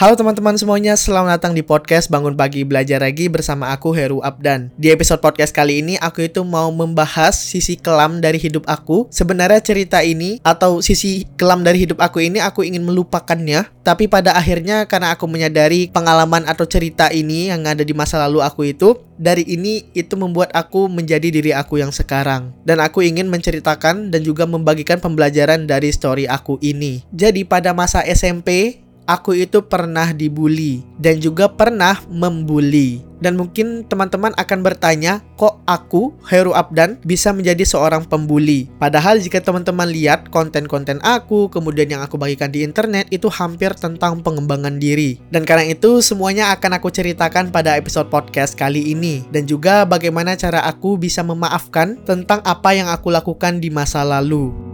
Halo teman-teman semuanya, selamat datang di podcast Bangun Pagi Belajar Lagi bersama aku Heru Abdan. Di episode podcast kali ini aku itu mau membahas sisi kelam dari hidup aku. Sebenarnya cerita ini atau sisi kelam dari hidup aku ini aku ingin melupakannya, tapi pada akhirnya karena aku menyadari pengalaman atau cerita ini yang ada di masa lalu aku itu, dari ini itu membuat aku menjadi diri aku yang sekarang. Dan aku ingin menceritakan dan juga membagikan pembelajaran dari story aku ini. Jadi pada masa SMP aku itu pernah dibully dan juga pernah membuli. Dan mungkin teman-teman akan bertanya, kok aku, Heru Abdan, bisa menjadi seorang pembuli? Padahal jika teman-teman lihat konten-konten aku, kemudian yang aku bagikan di internet, itu hampir tentang pengembangan diri. Dan karena itu, semuanya akan aku ceritakan pada episode podcast kali ini. Dan juga bagaimana cara aku bisa memaafkan tentang apa yang aku lakukan di masa lalu.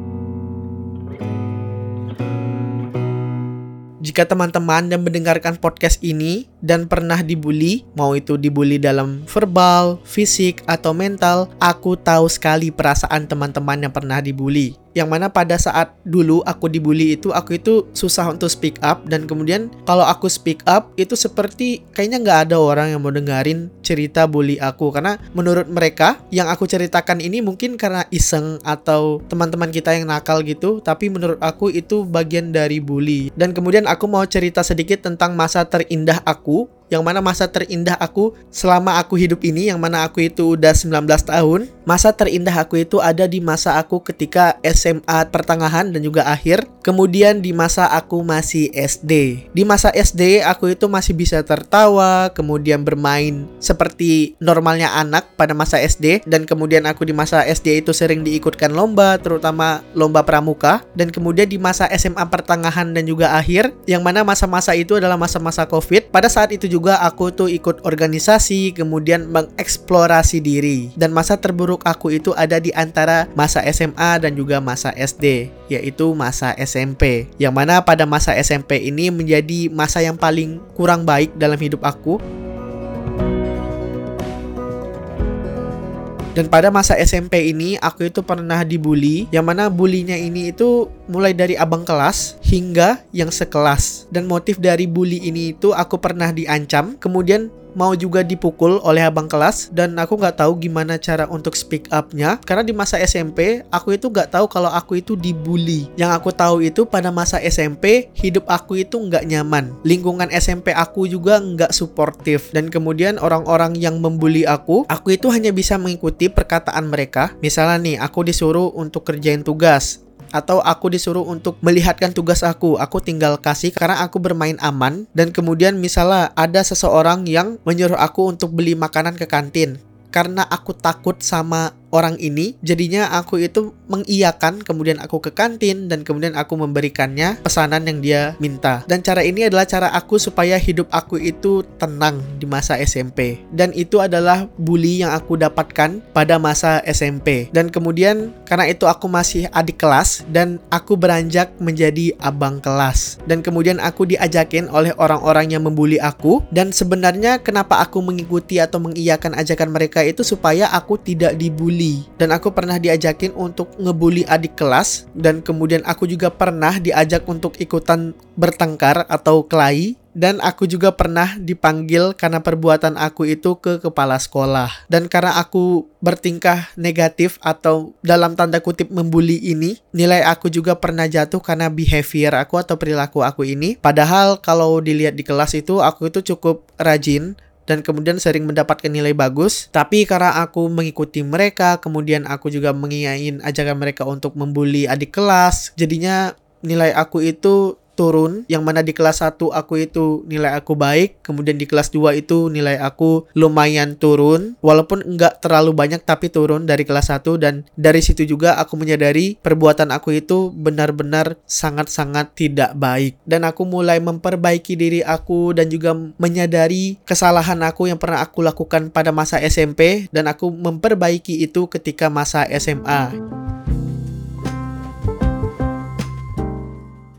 Jika teman-teman yang mendengarkan podcast ini dan pernah dibully, mau itu dibully dalam verbal, fisik, atau mental, aku tahu sekali perasaan teman-teman yang pernah dibully. Yang mana pada saat dulu aku dibully itu aku itu susah untuk speak up dan kemudian kalau aku speak up itu seperti kayaknya nggak ada orang yang mau dengerin cerita bully aku. Karena menurut mereka yang aku ceritakan ini mungkin karena iseng atau teman-teman kita yang nakal gitu tapi menurut aku itu bagian dari bully. Dan kemudian aku mau cerita sedikit tentang masa terindah aku aku yang mana masa terindah aku selama aku hidup ini yang mana aku itu udah 19 tahun masa terindah aku itu ada di masa aku ketika SMA pertengahan dan juga akhir kemudian di masa aku masih SD di masa SD aku itu masih bisa tertawa kemudian bermain seperti normalnya anak pada masa SD dan kemudian aku di masa SD itu sering diikutkan lomba terutama lomba pramuka dan kemudian di masa SMA pertengahan dan juga akhir yang mana masa-masa itu adalah masa-masa Covid. Pada saat itu juga aku tuh ikut organisasi, kemudian mengeksplorasi diri. Dan masa terburuk aku itu ada di antara masa SMA dan juga masa SD, yaitu masa SMP. Yang mana pada masa SMP ini menjadi masa yang paling kurang baik dalam hidup aku Dan pada masa SMP ini aku itu pernah dibully yang mana bulinya ini itu mulai dari abang kelas hingga yang sekelas. Dan motif dari bully ini itu aku pernah diancam, kemudian mau juga dipukul oleh abang kelas dan aku nggak tahu gimana cara untuk speak upnya. Karena di masa SMP aku itu nggak tahu kalau aku itu dibully. Yang aku tahu itu pada masa SMP hidup aku itu nggak nyaman. Lingkungan SMP aku juga nggak suportif. Dan kemudian orang-orang yang membuli aku aku itu hanya bisa mengikuti perkataan mereka. Misalnya nih aku disuruh untuk kerjain tugas atau aku disuruh untuk melihatkan tugas aku, aku tinggal kasih karena aku bermain aman. Dan kemudian misalnya ada seseorang yang menyuruh aku untuk beli makanan ke kantin. Karena aku takut sama orang ini jadinya aku itu mengiyakan kemudian aku ke kantin dan kemudian aku memberikannya pesanan yang dia minta. Dan cara ini adalah cara aku supaya hidup aku itu tenang di masa SMP dan itu adalah bully yang aku dapatkan pada masa SMP dan kemudian karena itu aku masih adik kelas dan aku beranjak menjadi abang kelas. Dan kemudian aku diajakin oleh orang-orang yang membuli aku. Dan sebenarnya kenapa aku mengikuti atau mengiyakan ajakan mereka itu supaya aku tidak dibully. Bully dan aku pernah diajakin untuk ngebully adik kelas. Dan kemudian aku juga pernah diajak untuk ikutan bertengkar atau kelahi dan aku juga pernah dipanggil karena perbuatan aku itu ke kepala sekolah. Dan karena aku bertingkah negatif atau dalam tanda kutip membuli ini, nilai aku juga pernah jatuh karena behavior aku atau perilaku aku ini. Padahal kalau dilihat di kelas itu aku itu cukup rajin dan kemudian sering mendapatkan nilai bagus. Tapi karena aku mengikuti mereka, kemudian aku juga mengiyain ajakan mereka untuk membuli adik kelas, jadinya nilai aku itu turun yang mana di kelas 1 aku itu nilai aku baik kemudian di kelas 2 itu nilai aku lumayan turun. Walaupun enggak terlalu banyak tapi turun dari kelas 1 dan dari situ juga aku menyadari perbuatan aku itu benar-benar sangat-sangat tidak baik. Dan aku mulai memperbaiki diri aku dan juga menyadari kesalahan aku yang pernah aku lakukan pada masa SMP dan aku memperbaiki itu ketika masa SMA.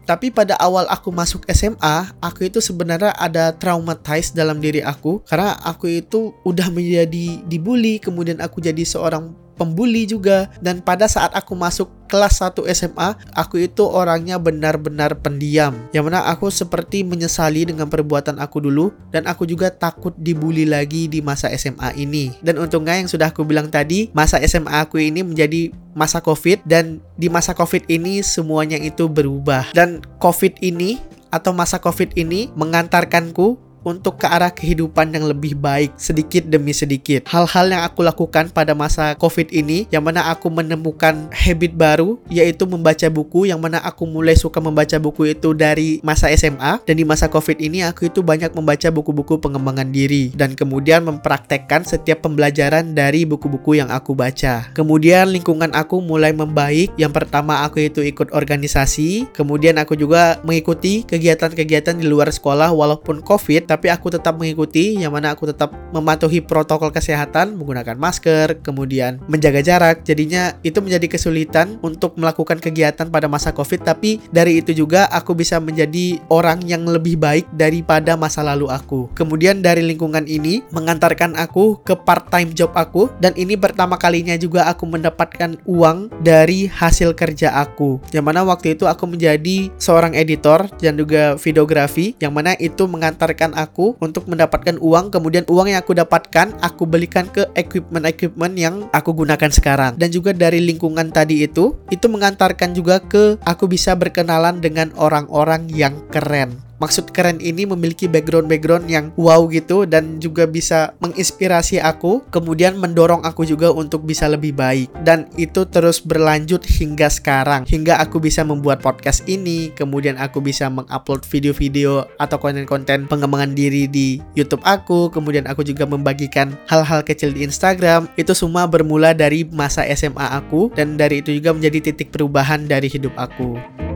Tapi pada awal aku masuk SMA, aku itu sebenarnya ada traumatized dalam diri aku. Karena aku itu udah menjadi dibully, kemudian aku jadi seorang pembuli juga. Dan pada saat aku masuk kelas 1 SMA aku itu orangnya benar-benar pendiam. Yang mana aku seperti menyesali dengan perbuatan aku dulu. Dan aku juga takut dibully lagi di masa SMA ini. Dan untungnya yang sudah aku bilang tadi masa SMA aku ini menjadi masa covid. Dan di masa covid ini semuanya itu berubah. Dan covid ini atau masa covid ini mengantarkanku untuk ke arah kehidupan yang lebih baik sedikit demi sedikit. Hal-hal yang aku lakukan pada masa COVID ini yang mana aku menemukan habit baru yaitu membaca buku yang mana aku mulai suka membaca buku itu dari masa SMA dan di masa COVID ini aku itu banyak membaca buku-buku pengembangan diri dan kemudian mempraktekkan setiap pembelajaran dari buku-buku yang aku baca. Kemudian lingkungan aku mulai membaik. Yang pertama aku itu ikut organisasi, kemudian aku juga mengikuti kegiatan-kegiatan di luar sekolah walaupun COVID tapi aku tetap mengikuti yang mana aku tetap mematuhi protokol kesehatan menggunakan masker, kemudian menjaga jarak. Jadinya itu menjadi kesulitan untuk melakukan kegiatan pada masa Covid, tapi dari itu juga aku bisa menjadi orang yang lebih baik daripada masa lalu aku. Kemudian dari lingkungan ini mengantarkan aku ke part-time job aku dan ini pertama kalinya juga aku mendapatkan uang dari hasil kerja aku. Yang mana waktu itu aku menjadi seorang editor dan juga videografi yang mana itu mengantarkan aku aku untuk mendapatkan uang. Kemudian uang yang aku dapatkan aku belikan ke equipment-equipment yang aku gunakan sekarang. Dan juga dari lingkungan tadi itu itu mengantarkan juga ke aku bisa berkenalan dengan orang-orang yang keren maksud keren ini memiliki background-background yang wow gitu dan juga bisa menginspirasi aku kemudian mendorong aku juga untuk bisa lebih baik. Dan itu terus berlanjut hingga sekarang. Hingga aku bisa membuat podcast ini kemudian aku bisa mengupload video-video atau konten-konten pengembangan diri di YouTube aku kemudian aku juga membagikan hal-hal kecil di Instagram. Itu semua bermula dari masa SMA aku dan dari itu juga menjadi titik perubahan dari hidup aku.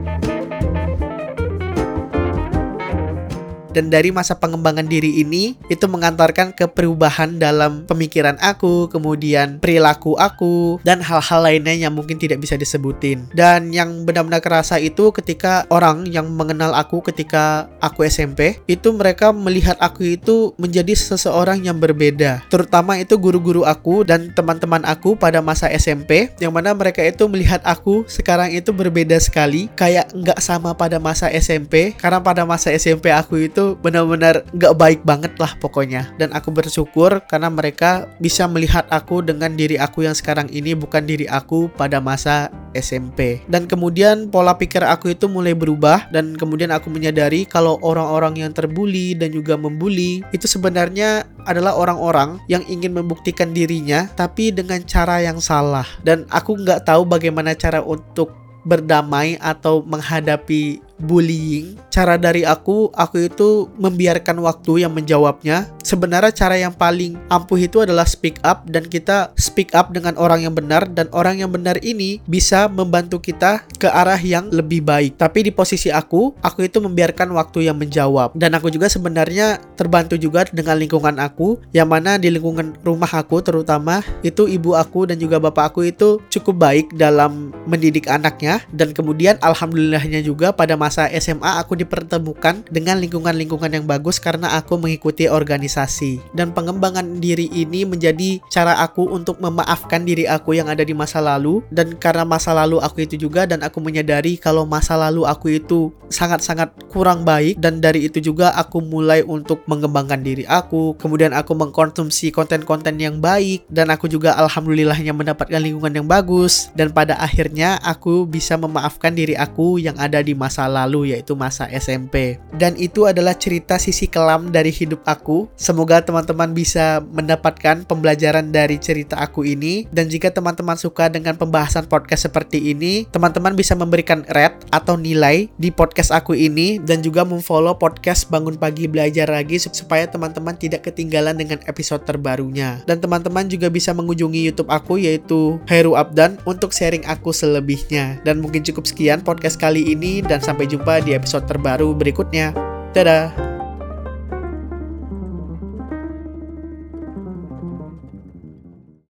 Dan dari masa pengembangan diri ini itu mengantarkan ke perubahan dalam pemikiran aku, kemudian perilaku aku dan hal-hal lainnya yang mungkin tidak bisa disebutin. Dan yang benar-benar kerasa itu ketika orang yang mengenal aku ketika aku SMP, itu mereka melihat aku itu menjadi seseorang yang berbeda. Terutama itu guru-guru aku dan teman-teman aku pada masa SMP yang mana mereka itu melihat aku sekarang itu berbeda sekali, kayak nggak sama pada masa SMP karena pada masa SMP aku itu itu benar-benar gak baik banget lah pokoknya. Dan aku bersyukur karena mereka bisa melihat aku dengan diri aku yang sekarang ini bukan diri aku pada masa SMP dan kemudian pola pikir aku itu mulai berubah dan kemudian aku menyadari kalau orang-orang yang terbuli dan juga membuli itu sebenarnya adalah orang-orang yang ingin membuktikan dirinya tapi dengan cara yang salah. Dan aku nggak tahu bagaimana cara untuk berdamai atau menghadapi bullying, cara dari aku, aku itu membiarkan waktu yang menjawabnya. Sebenarnya cara yang paling ampuh itu adalah speak up dan kita speak up dengan orang yang benar dan orang yang benar ini bisa membantu kita ke arah yang lebih baik. Tapi di posisi aku, aku itu membiarkan waktu yang menjawab. Dan aku juga sebenarnya terbantu juga dengan lingkungan aku, yang mana di lingkungan rumah aku terutama itu ibu aku dan juga bapak aku itu cukup baik dalam mendidik anaknya dan kemudian alhamdulillahnya juga pada masa masa SMA aku dipertemukan dengan lingkungan-lingkungan yang bagus karena aku mengikuti organisasi. Dan pengembangan diri ini menjadi cara aku untuk memaafkan diri aku yang ada di masa lalu dan karena masa lalu aku itu juga dan aku menyadari kalau masa lalu aku itu sangat-sangat kurang baik dan dari itu juga aku mulai untuk mengembangkan diri aku. Kemudian aku mengkonsumsi konten-konten yang baik dan aku juga alhamdulillahnya mendapatkan lingkungan yang bagus dan pada akhirnya aku bisa memaafkan diri aku yang ada di masa lalu lalu yaitu masa SMP. Dan itu adalah cerita sisi kelam dari hidup aku. Semoga teman-teman bisa mendapatkan pembelajaran dari cerita aku ini dan jika teman-teman suka dengan pembahasan podcast seperti ini, teman-teman bisa memberikan rate atau nilai di podcast aku ini dan juga memfollow podcast Bangun Pagi Belajar lagi supaya teman-teman tidak ketinggalan dengan episode terbarunya. Dan teman-teman juga bisa mengunjungi YouTube aku yaitu Heru Abdan untuk sharing aku selebihnya. Dan mungkin cukup sekian podcast kali ini dan sampai jumpa di episode terbaru berikutnya. Dadah!